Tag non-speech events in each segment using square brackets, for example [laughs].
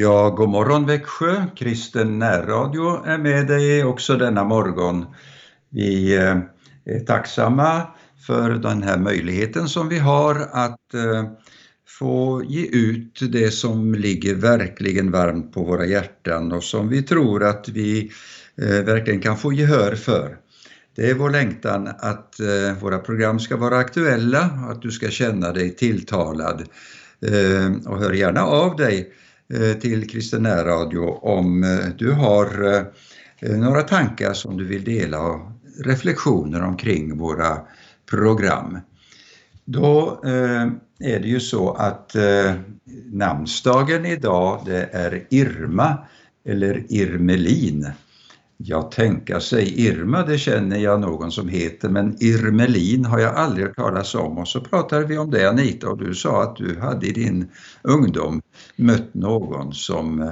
Ja, god morgon Växjö. Kristen närradio är med dig också denna morgon. Vi eh, är tacksamma för den här möjligheten som vi har att eh, få ge ut det som ligger verkligen varmt på våra hjärtan och som vi tror att vi eh, verkligen kan få gehör för. Det är vår längtan att våra program ska vara aktuella, och att du ska känna dig tilltalad och hör gärna av dig Eh, till Kristen Radio om eh, du har eh, några tankar som du vill dela och reflektioner omkring våra program. Då är det ju så att namnsdagen idag det är Irma eller Irmelin. Ja, tänka sig Irma, det känner jag någon som heter, men Irmelin har jag aldrig hört talas om. Och så pratade vi om det Anita och du sa att du hade i din ungdom mött någon som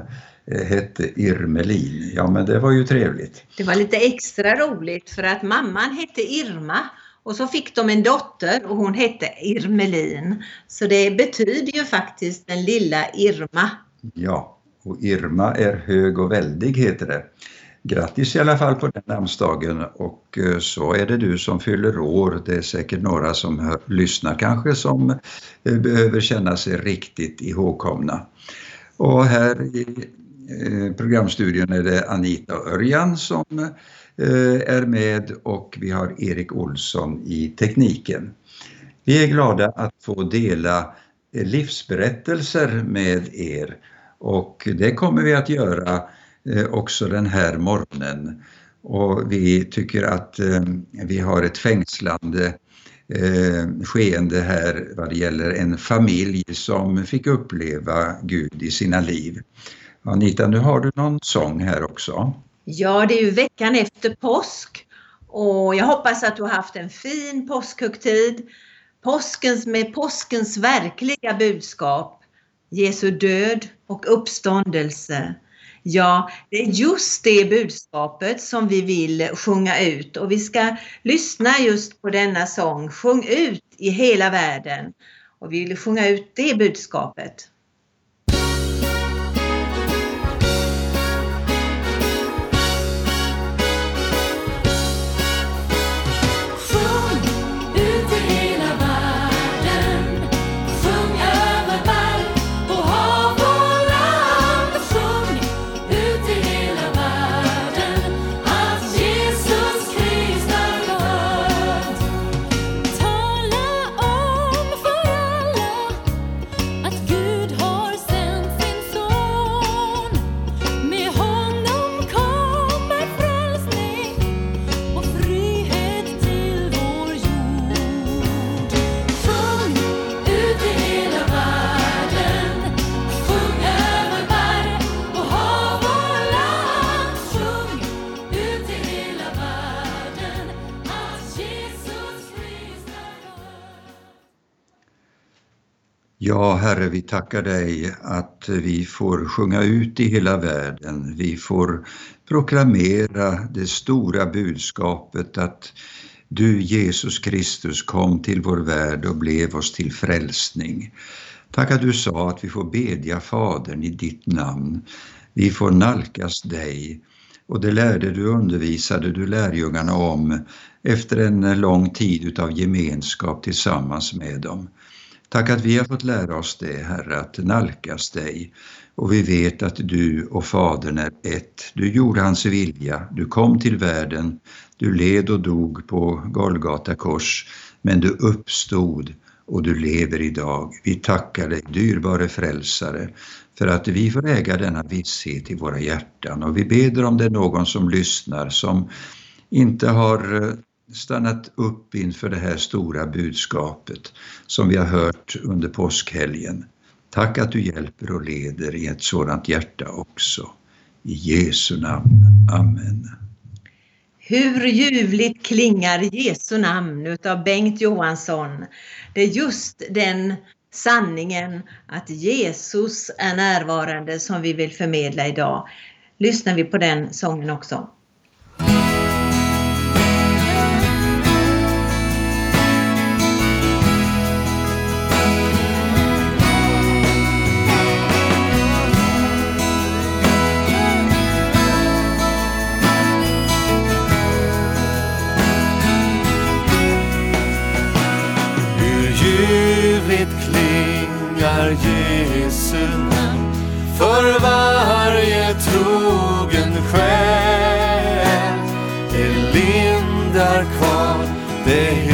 eh, hette Irmelin. Ja, men det var ju trevligt. Det var lite extra roligt för att mamman hette Irma och så fick de en dotter och hon hette Irmelin. Så det betyder ju faktiskt den lilla Irma. Ja, och Irma är hög och väldig heter det. Grattis i alla fall på den namnsdagen och eh, så är det du som fyller år. Det är säkert några som hör, lyssnar kanske som eh, behöver känna sig riktigt ihågkomna. Och här i eh, programstudion är det Anita Örjan som är med och vi har Erik Olsson i tekniken. Vi är glada att få dela livsberättelser med er och det kommer vi att göra Eh, också den här morgonen. Och vi tycker att eh, vi har ett fängslande eh, skeende här vad det gäller en familj som fick uppleva Gud i sina liv. Anita, nu har du någon sång här också. Ja, det är ju veckan efter påsk och jag hoppas att du har haft en fin påskhögtid. Påskens med påskens verkliga budskap, Jesu död och uppståndelse. Ja, det är just det budskapet som vi vill sjunga ut och vi ska lyssna just på denna sång, Sjung ut i hela världen. Och vi vill sjunga ut det budskapet. Ja, Herre, vi tackar dig att vi får sjunga ut i hela världen. Vi får proklamera det stora budskapet att du, Jesus Kristus, kom till vår värld och blev oss till frälsning. Tack att du sa att vi får bedja Fadern i ditt namn. Vi får nalkas dig. Och det lärde du undervisade du lärjungarna om efter en lång tid av gemenskap tillsammans med dem. Tack att vi har fått lära oss det, Herre, att nalkas dig. Och vi vet att du och Fadern är ett. Du gjorde hans vilja, du kom till världen, du led och dog på Golgata kors, men du uppstod och du lever idag. Vi tackar dig, dyrbare frälsare, för att vi får äga denna visshet i våra hjärtan. Och vi beder om det är någon som lyssnar som inte har eh, stannat upp inför det här stora budskapet som vi har hört under påskhelgen. Tack att du hjälper och leder i ett sådant hjärta också. I Jesu namn. Amen. Hur ljuvligt klingar Jesu namn utav Bengt Johansson. Det är just den sanningen att Jesus är närvarande som vi vill förmedla idag. Lyssnar vi på den sången också. Kvar,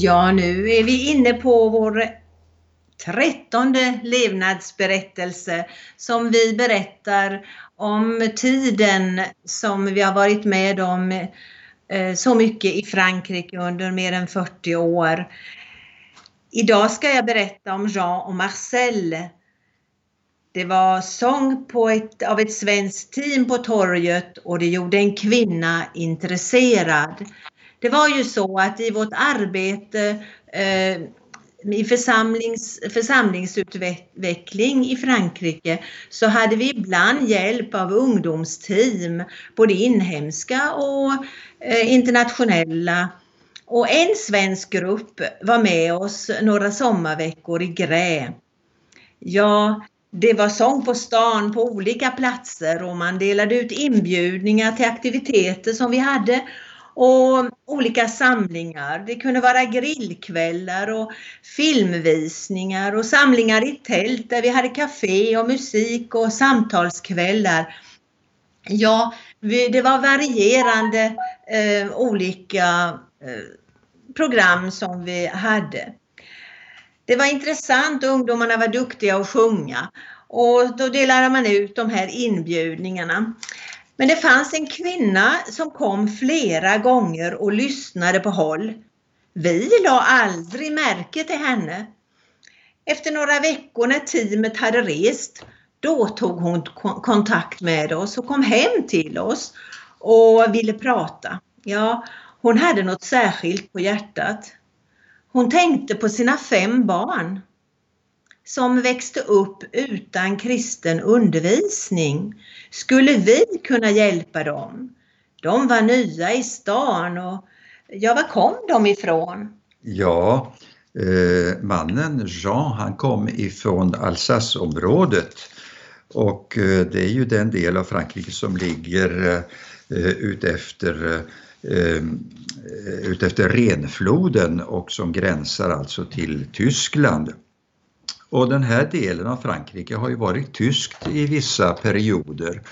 Ja, nu är vi inne på vår trettonde levnadsberättelse som vi berättar om tiden som vi har varit med om eh, så mycket i Frankrike under mer än 40 år. Idag ska jag berätta om Jean och Marcel. Det var sång på ett, av ett svenskt team på torget och det gjorde en kvinna intresserad. Det var ju så att i vårt arbete eh, i församlings, församlingsutveckling i Frankrike så hade vi ibland hjälp av ungdomsteam, både inhemska och eh, internationella. Och en svensk grupp var med oss några sommarveckor i Grä. Ja, det var sång på stan på olika platser och man delade ut inbjudningar till aktiviteter som vi hade och olika samlingar. Det kunde vara grillkvällar och filmvisningar och samlingar i tält där vi hade café och musik och samtalskvällar. Ja, det var varierande eh, olika eh, program som vi hade. Det var intressant, ungdomarna var duktiga att sjunga och då delade man ut de här inbjudningarna. Men det fanns en kvinna som kom flera gånger och lyssnade på håll. Vi la aldrig märke till henne. Efter några veckor när teamet hade rest, då tog hon kontakt med oss och kom hem till oss och ville prata. Ja, hon hade något särskilt på hjärtat. Hon tänkte på sina fem barn som växte upp utan kristen undervisning. Skulle vi kunna hjälpa dem? De var nya i stan och ja, var kom de ifrån? Ja, eh, mannen Jean han kom ifrån Alsace-området och eh, det är ju den del av Frankrike som ligger eh, utefter eh, utefter Renfloden och som gränsar alltså till Tyskland. Och den här delen av Frankrike har ju varit tyskt i vissa perioder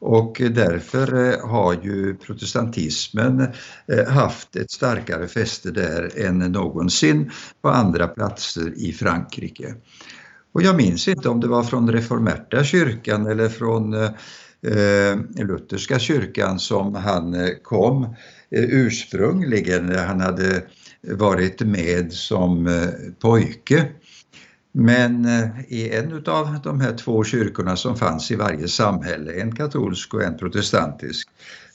och därför eh, har ju protestantismen eh, haft ett starkare fäste där än någonsin på andra platser i Frankrike. Och jag minns inte om det var från reformerta kyrkan eller från eh, eh lutherska kyrkan som han kom ursprungligen. Han hade varit med som pojke. Men eh, i en av de här två kyrkorna som fanns i varje samhälle, en katolsk och en protestantisk,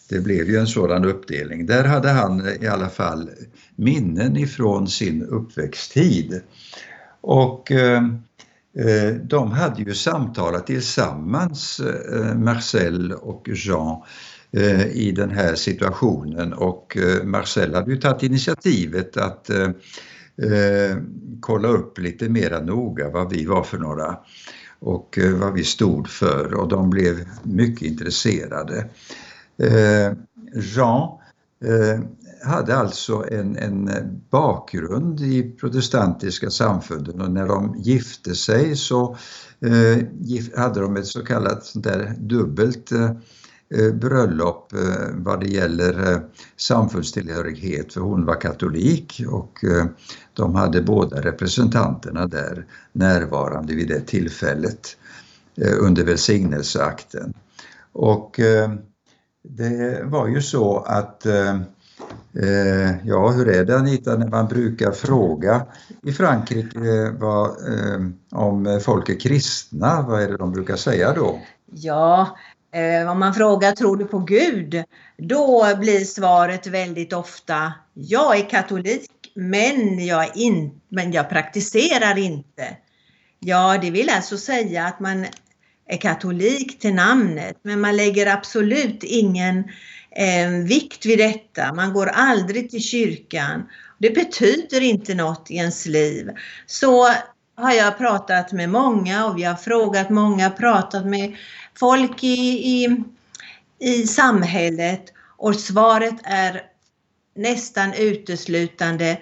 det blev ju en sådan uppdelning. Där hade han eh, i alla fall minnen ifrån sin uppväxttid. Och eh, eh, de hade ju samtalat tillsammans, eh, Marcel och Jean, eh, i den här situationen och eh, Marcel hade ju tagit initiativet att eh, kolla upp lite mera noga vad vi var för några och eh, vad vi stod för och de blev mycket intresserade. Eh, Jean eh, hade alltså en, en bakgrund i protestantiska samfunden och när de gifte sig så eh, hade de ett så kallat sånt där dubbelt eh, Eh, bröllop eh, vad det gäller eh, samfundstillhörighet för hon var katolik och de hade båda representanterna där närvarande vid det tillfället under välsignelseakten. Och det var ju så att Eh, ja, hur är det Anita när man brukar fråga i Frankrike eh, vad, eh, om folk är kristna, vad är det de brukar säga då? Ja, Eh, om man frågar tror du på Gud? Då blir svaret väldigt ofta jag är katolik men jag, in, men jag praktiserar inte. Ja, det vill alltså säga att man är katolik till namnet men man lägger absolut ingen eh, vikt vid detta. Man går aldrig till kyrkan. Det betyder inte något i ens liv. Så har jag pratat med många och vi har frågat många, pratat med folk i, i, i samhället och svaret är nästan uteslutande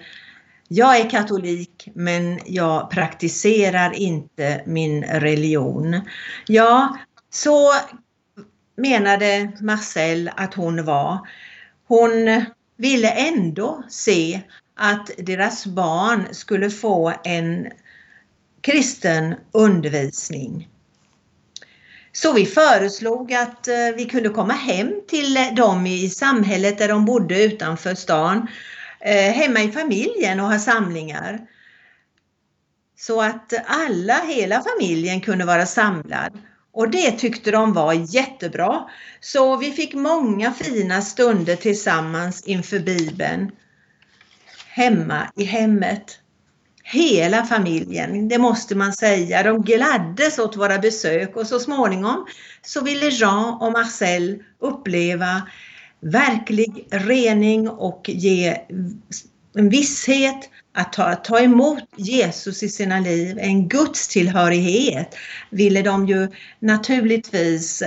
jag är katolik men jag praktiserar inte min religion. Ja, så menade Marcel att hon var. Hon ville ändå se att deras barn skulle få en kristen undervisning. Så vi föreslog att eh, vi kunde komma hem till eh, dem i samhället där de bodde utanför stan, eh, hemma i familjen och ha samlingar. Så att alla, hela familjen kunde vara samlad och det tyckte de var jättebra. Så vi fick många fina stunder tillsammans inför Bibeln. Hemma i hemmet. Hela familjen, det måste man säga. De gladdes åt våra besök och så småningom så ville Jean och Marcel uppleva verklig rening och ge en visshet att ta, ta emot Jesus i sina liv, en gudstillhörighet ville de ju naturligtvis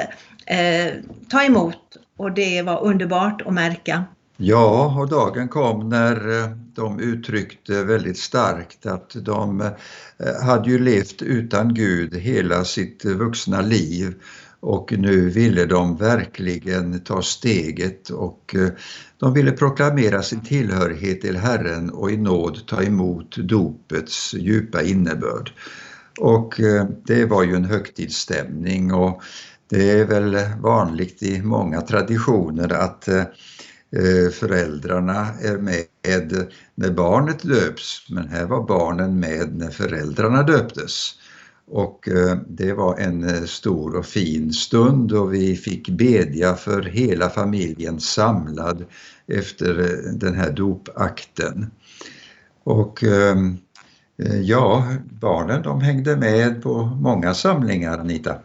eh, ta emot och det var underbart att märka. Ja, och dagen kom när eh, de uttryckte väldigt starkt att de eh, hade ju levt utan Gud hela sitt vuxna liv och nu ville de verkligen ta steget och eh, de ville proklamera sin tillhörighet till Herren och i nåd ta emot dopets djupa innebörd. Och det var ju en högtidsstämning och det är väl vanligt i många traditioner att eh, Eh, föräldrarna är med när barnet döps, men här var barnen med när föräldrarna döptes. Och eh, det var en eh, stor och fin stund och vi fick bedja för hela familjen samlad efter den här dopakten. Och ehm, ja, barnen de hängde med på många samlingar, Anita.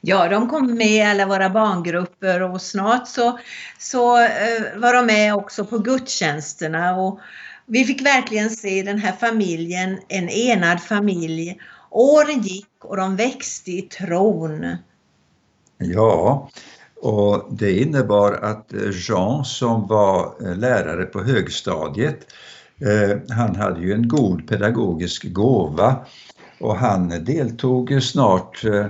Ja, de kom med i alla våra barngrupper och snart så, så eh, var de med också på gudstjänsterna. Och vi fick verkligen se den här familjen, en enad familj Åren gick och de växte i tron. Ja, och det innebar att eh, Jean som var eh, lärare på högstadiet, eh, han hade ju en god pedagogisk gåva och han deltog snart eh,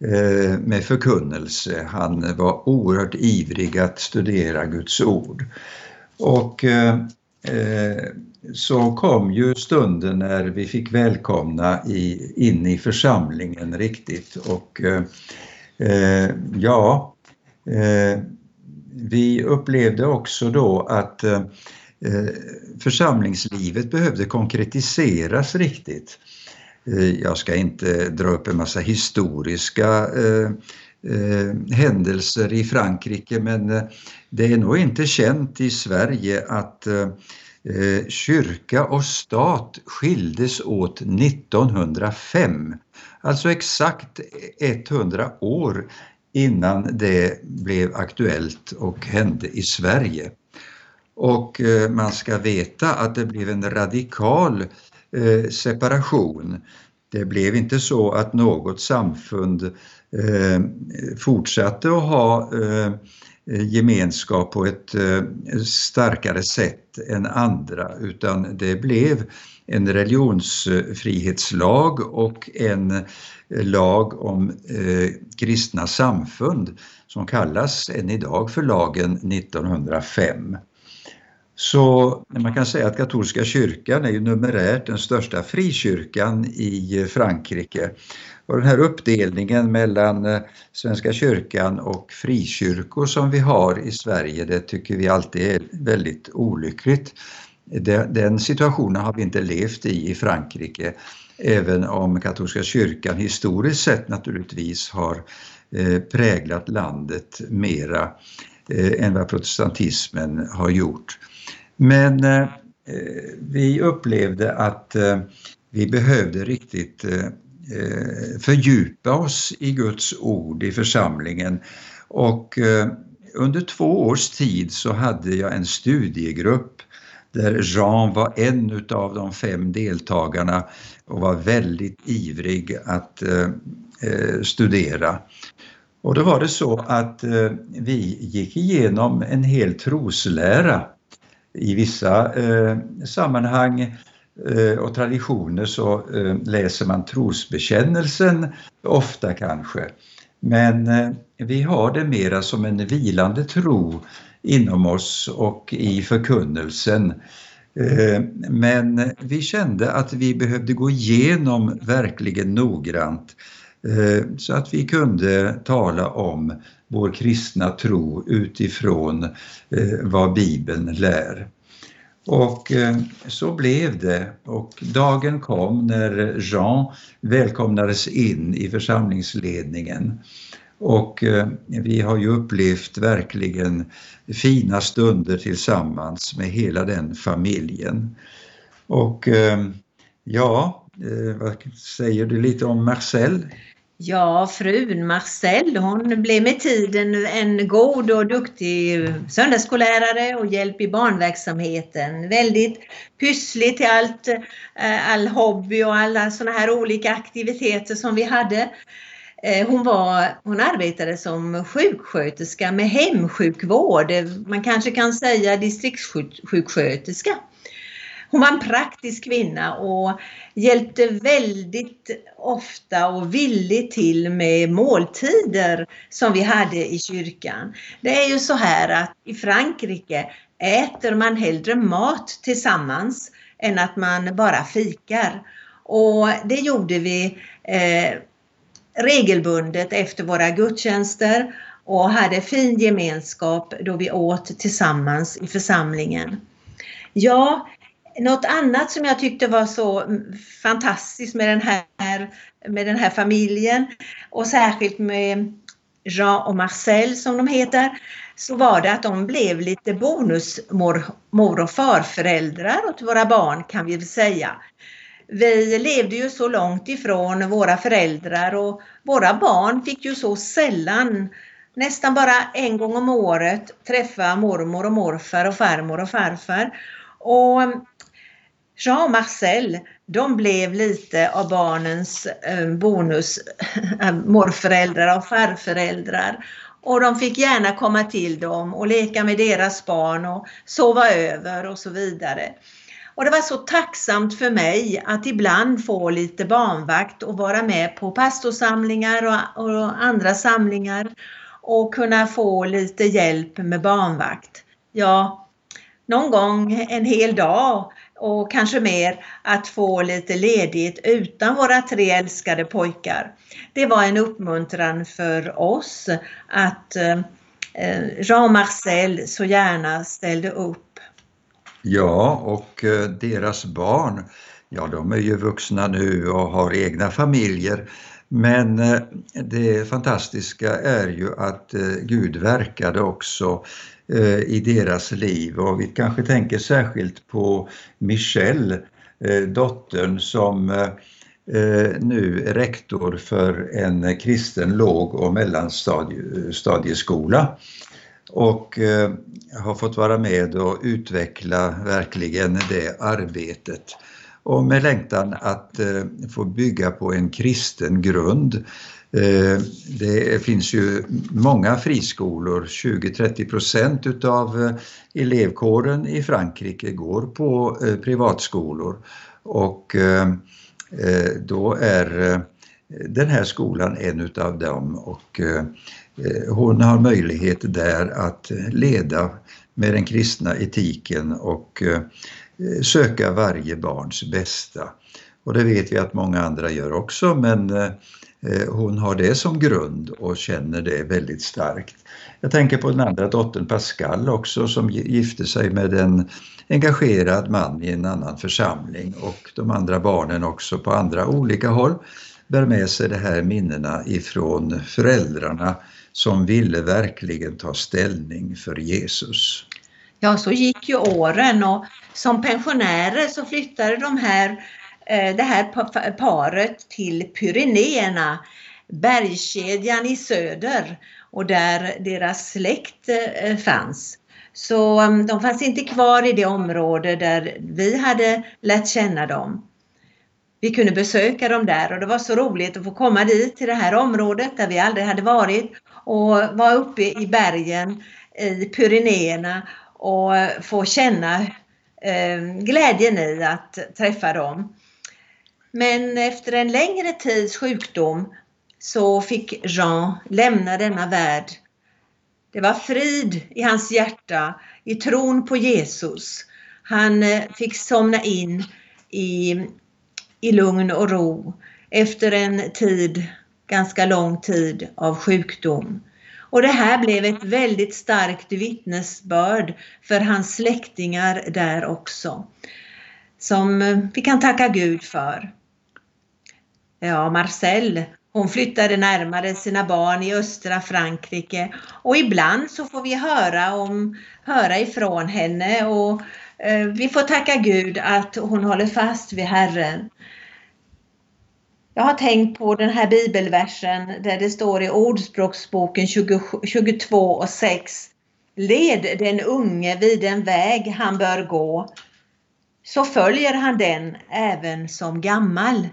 Eh, med förkunnelse. Han var oerhört ivrig att studera Guds ord. Och eh, eh, så kom ju stunden när vi fick välkomna i, in i församlingen riktigt och eh, ja, eh, vi upplevde också då att eh, församlingslivet behövde konkretiseras riktigt. Eh, jag ska inte dra upp en massa historiska eh, eh, händelser i Frankrike men det är nog inte känt i Sverige att kyrka och stat skildes åt 1905. Alltså exakt 100 år innan det blev aktuellt och hände i Sverige. Och man ska veta att det blev en radikal eh, separation. Det blev inte så att något samfund eh, fortsatte att ha eh, gemenskap på ett eh, starkare sätt än andra utan det blev en religionsfrihetslag och en eh, lag om eh, kristna samfund som kallas än idag för lagen 1905. Så man kan säga att katolska kyrkan är ju numerärt den största frikyrkan i Frankrike. Och den här uppdelningen mellan eh, Svenska kyrkan och frikyrkor som vi har i Sverige, det tycker vi alltid är väldigt olyckligt. Den situationen har vi inte levt i i Frankrike, även om katolska kyrkan historiskt sett naturligtvis har eh, präglat landet mera eh, än vad protestantismen har gjort. Men eh, eh, vi upplevde att eh, vi behövde riktigt eh, fördjupa oss i Guds ord i församlingen och under två års tid så hade jag en studiegrupp där Jean var en av de fem deltagarna och var väldigt ivrig att eh, studera. Och då var det så att eh, vi gick igenom en hel troslära. I vissa eh, sammanhang eh, och traditioner så eh, läser man trosbekännelsen ofta kanske. Men eh, vi har det mera som en vilande tro inom oss och i förkunnelsen. Eh, men vi kände att vi behövde gå igenom verkligen noggrant eh, så att vi kunde tala om vår kristna tro utifrån eh, vad Bibeln lär. Och eh, så blev det och dagen kom när Jean välkomnades in i församlingsledningen. Och eh, vi har ju upplevt verkligen fina stunder tillsammans med hela den familjen. Och eh, ja, eh, vad säger du lite om Marcel? Ja, frun Marcel, hon blev med tiden en god och duktig söndagsskollärare och hjälp i barnverksamheten. Väldigt pysslig till allt, eh, all hobby och alla sådana här olika aktiviteter som vi hade. Eh, hon, var, hon arbetade som sjuksköterska med hemsjukvård. Man kanske kan säga distriktssjuksköterska. Hon var en praktisk kvinna och hjälpte väldigt ofta och villigt till med måltider som vi hade i kyrkan. Det är ju så här att i Frankrike äter man hellre mat tillsammans än att man bara fikar. Och det gjorde vi eh, regelbundet efter våra gudstjänster och hade fin gemenskap då vi åt tillsammans i församlingen. Ja, något annat som jag tyckte var så fantastiskt med den här, med den här familjen och särskilt med Jean och Marcel som de heter, så var det att de blev lite bonusmor och farföräldrar åt våra barn kan vi väl säga vi levde ju så långt ifrån våra föräldrar och våra barn fick ju så sällan, nästan bara en gång om året, träffa mormor och morfar och farmor och farfar. Och Jean och Marcel, de blev lite av barnens eh, bonus-morföräldrar [laughs] eh, och farföräldrar. Och de fick gärna komma till dem och leka med deras barn och sova över och så vidare. Och det var så tacksamt för mig att ibland få lite barnvakt och vara med på pastorsamlingar och, och andra samlingar och kunna få lite hjälp med barnvakt. Ja, någon gång en hel dag och kanske mer att få lite ledigt utan våra tre älskade pojkar. Det var en uppmuntran för oss att eh, eh, Jean Marcel så gärna ställde upp Ja, och eh, deras barn, ja de är ju vuxna nu och har egna familjer. Men eh, det fantastiska är ju att eh, Gud verkade också eh, i deras liv och vi kanske tänker särskilt på Michelle, dottern som nu är rektor för en kristen låg och mellanstadieskola och har fått vara med och utveckla verkligen det arbetet. Och med längtan att eh, få bygga på en kristen grund. Eh, det finns ju många friskolor, 20-30 procent utav eh, elevkåren i Frankrike går på eh, privatskolor. Och eh, då är den här skolan en utav dem. Och Eh, hon har möjlighet där att leda med den kristna etiken. Och eh, Eh, söka varje barns bästa. Och det vet vi att många andra gör också men eh, eh, hon har det som grund och känner det väldigt starkt. Jag tänker på den andra dottern Pascal också som gifte sig med en engagerad man i en annan församling och de andra barnen också på andra olika håll bär med sig de här minnena ifrån föräldrarna som ville verkligen ta ställning för Jesus. Ja, så gick ju åren och som pensionärer så flyttade de här, eh, det här paret till Pyrenéerna, bergskedjan i söder och där deras släkt eh, fanns. Så mm, de fanns inte kvar i det område där vi hade lärt känna dem. Vi kunde besöka dem där och det var så roligt att få komma dit till det här området där vi aldrig hade varit och vara uppe i bergen i Pyrenéerna och få känna eh, glädjen i att träffa dem. Men efter en längre tids sjukdom så fick Jean lämna denna värld. Det var frid i hans hjärta, i tron på Jesus. Han eh, fick somna in i, i lugn och ro efter en tid ganska lång tid av sjukdom. Och det här blev ett väldigt starkt vittnesbörd för hans släktingar där också. Som vi kan tacka Gud för. Ja, Marcel, hon flyttade närmare sina barn i östra Frankrike och ibland så får vi höra, om, höra ifrån henne och eh, vi får tacka Gud att hon håller fast vid Herren. Jag har tänkt på den här bibelversen där det står i Ordspråksboken 20, 22 och 6. Led den unge vid den väg han bör gå, så följer han den även som gammal.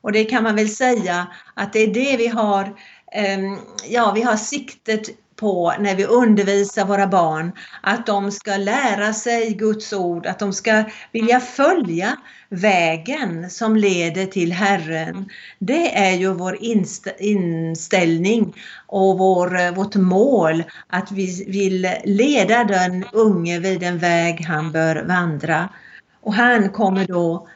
Och det kan man väl säga att det är det vi har, ehm, ja vi har siktet på när vi undervisar våra barn, att de ska lära sig Guds ord, att de ska vilja följa vägen som leder till Herren. Det är ju vår inställning och vår, vårt mål att vi vill leda den unge vid den väg han bör vandra. Och han kommer då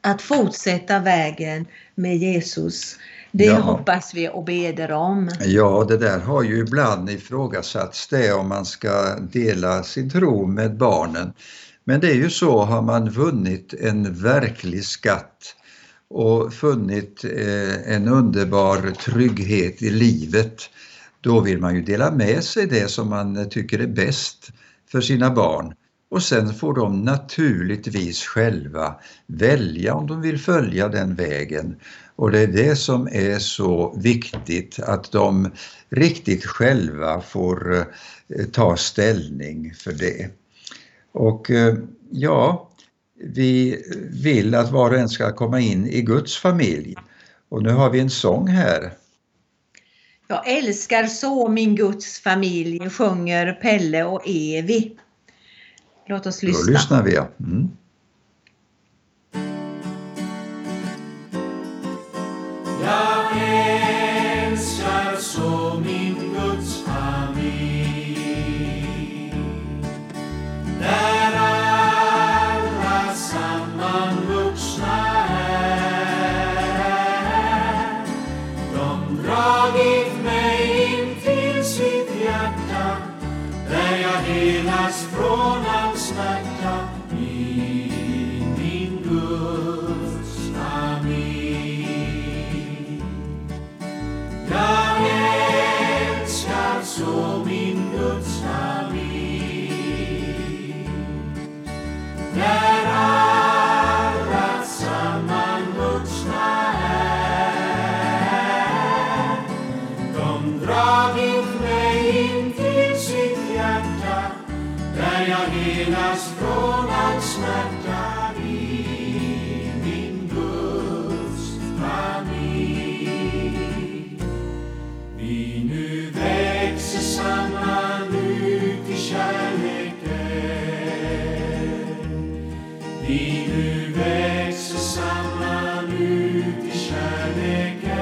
att fortsätta vägen med Jesus. Det ja. hoppas vi och beder om. Ja, det där har ju ibland ifrågasatts det om man ska dela sin tro med barnen. Men det är ju så, har man vunnit en verklig skatt och funnit eh, en underbar trygghet i livet, då vill man ju dela med sig det som man tycker är bäst för sina barn. Och sen får de naturligtvis själva välja om de vill följa den vägen. Och det är det som är så viktigt, att de riktigt själva får eh, ta ställning för det. Och eh, ja, vi vill att var och en ska komma in i Guds familj. Och nu har vi en sång här. Jag älskar så min Guds familj, sjunger Pelle och Evi. Låt oss lyssna. Då lyssnar vi. Mm. Vi nu växer samman ut i kärleken.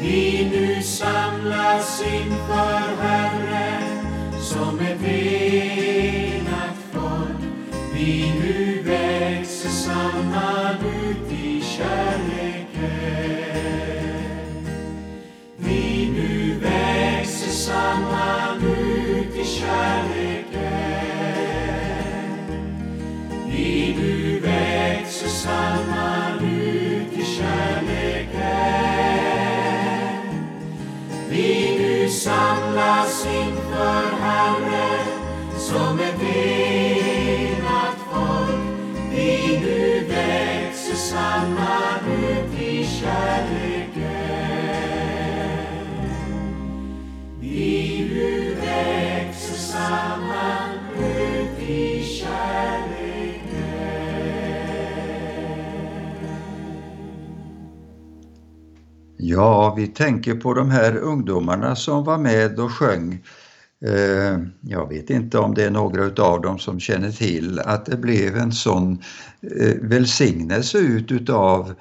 Vi nu samlas inför Herren som ett enat folk. Vi nu Ja, vi tänker på de här ungdomarna som var med och sjöng. Eh, jag vet inte om det är några av dem som känner till att det blev en sån eh, välsignelse ut utav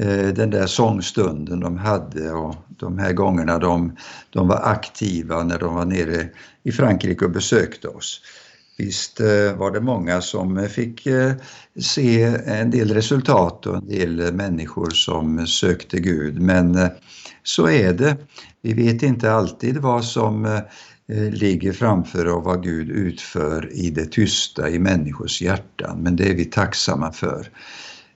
eh, den där sångstunden de hade och de här gångerna de, de var aktiva när de var nere i Frankrike och besökte oss. Visst eh, var det många som eh, fick eh, se en del resultat och en del människor som sökte Gud. Men så är det. Vi vet inte alltid vad som ligger framför och vad Gud utför i det tysta i människors hjärtan. Men det är vi tacksamma för.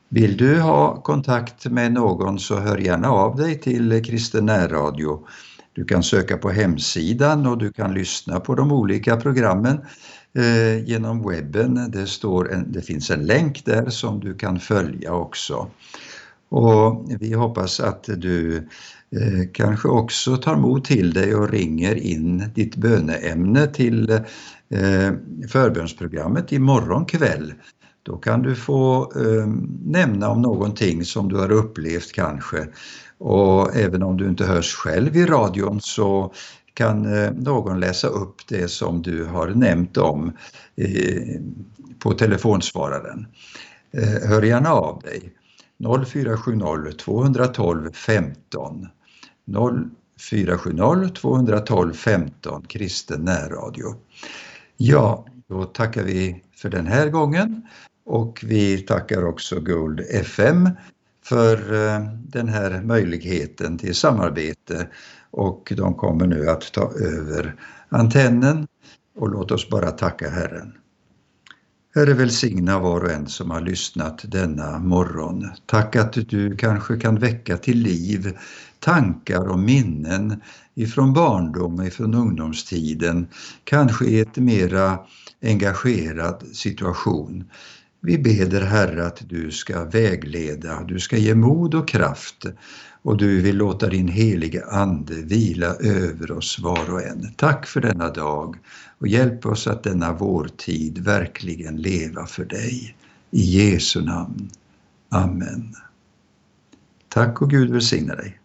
Vill du ha kontakt med någon så hör gärna av dig till Kristen närradio. Du kan söka på hemsidan och du kan lyssna på de olika programmen eh, genom webben. Det, står en, det finns en länk där som du kan följa också. Och vi hoppas att du eh, kanske också tar mod till dig och ringer in ditt böneämne till eh, förbönsprogrammet imorgon kväll. Då kan du få eh, nämna om någonting som du har upplevt kanske. Och även om du inte hörs själv i radion så kan eh, någon läsa upp det som du har nämnt om eh, på telefonsvararen. Eh, hör gärna av dig. 0470 212 15 0470 212 15 Kristen närradio. Ja, då tackar vi för den här gången och vi tackar också Gold FM för eh, den här möjligheten till samarbete och de kommer nu att ta över antennen och låt oss bara tacka Herren. Herre välsigna var och en som har lyssnat denna morgon. Tack att du kanske kan väcka till liv tankar och minnen ifrån barndom och ifrån ungdomstiden, kanske i ett mera engagerad situation. Vi beder Herre att du ska vägleda, du ska ge mod och kraft och du vill låta din helige Ande vila över oss var och en. Tack för denna dag och hjälp oss att denna vårtid verkligen leva för dig. I Jesu namn. Amen. Tack och Gud välsigne dig.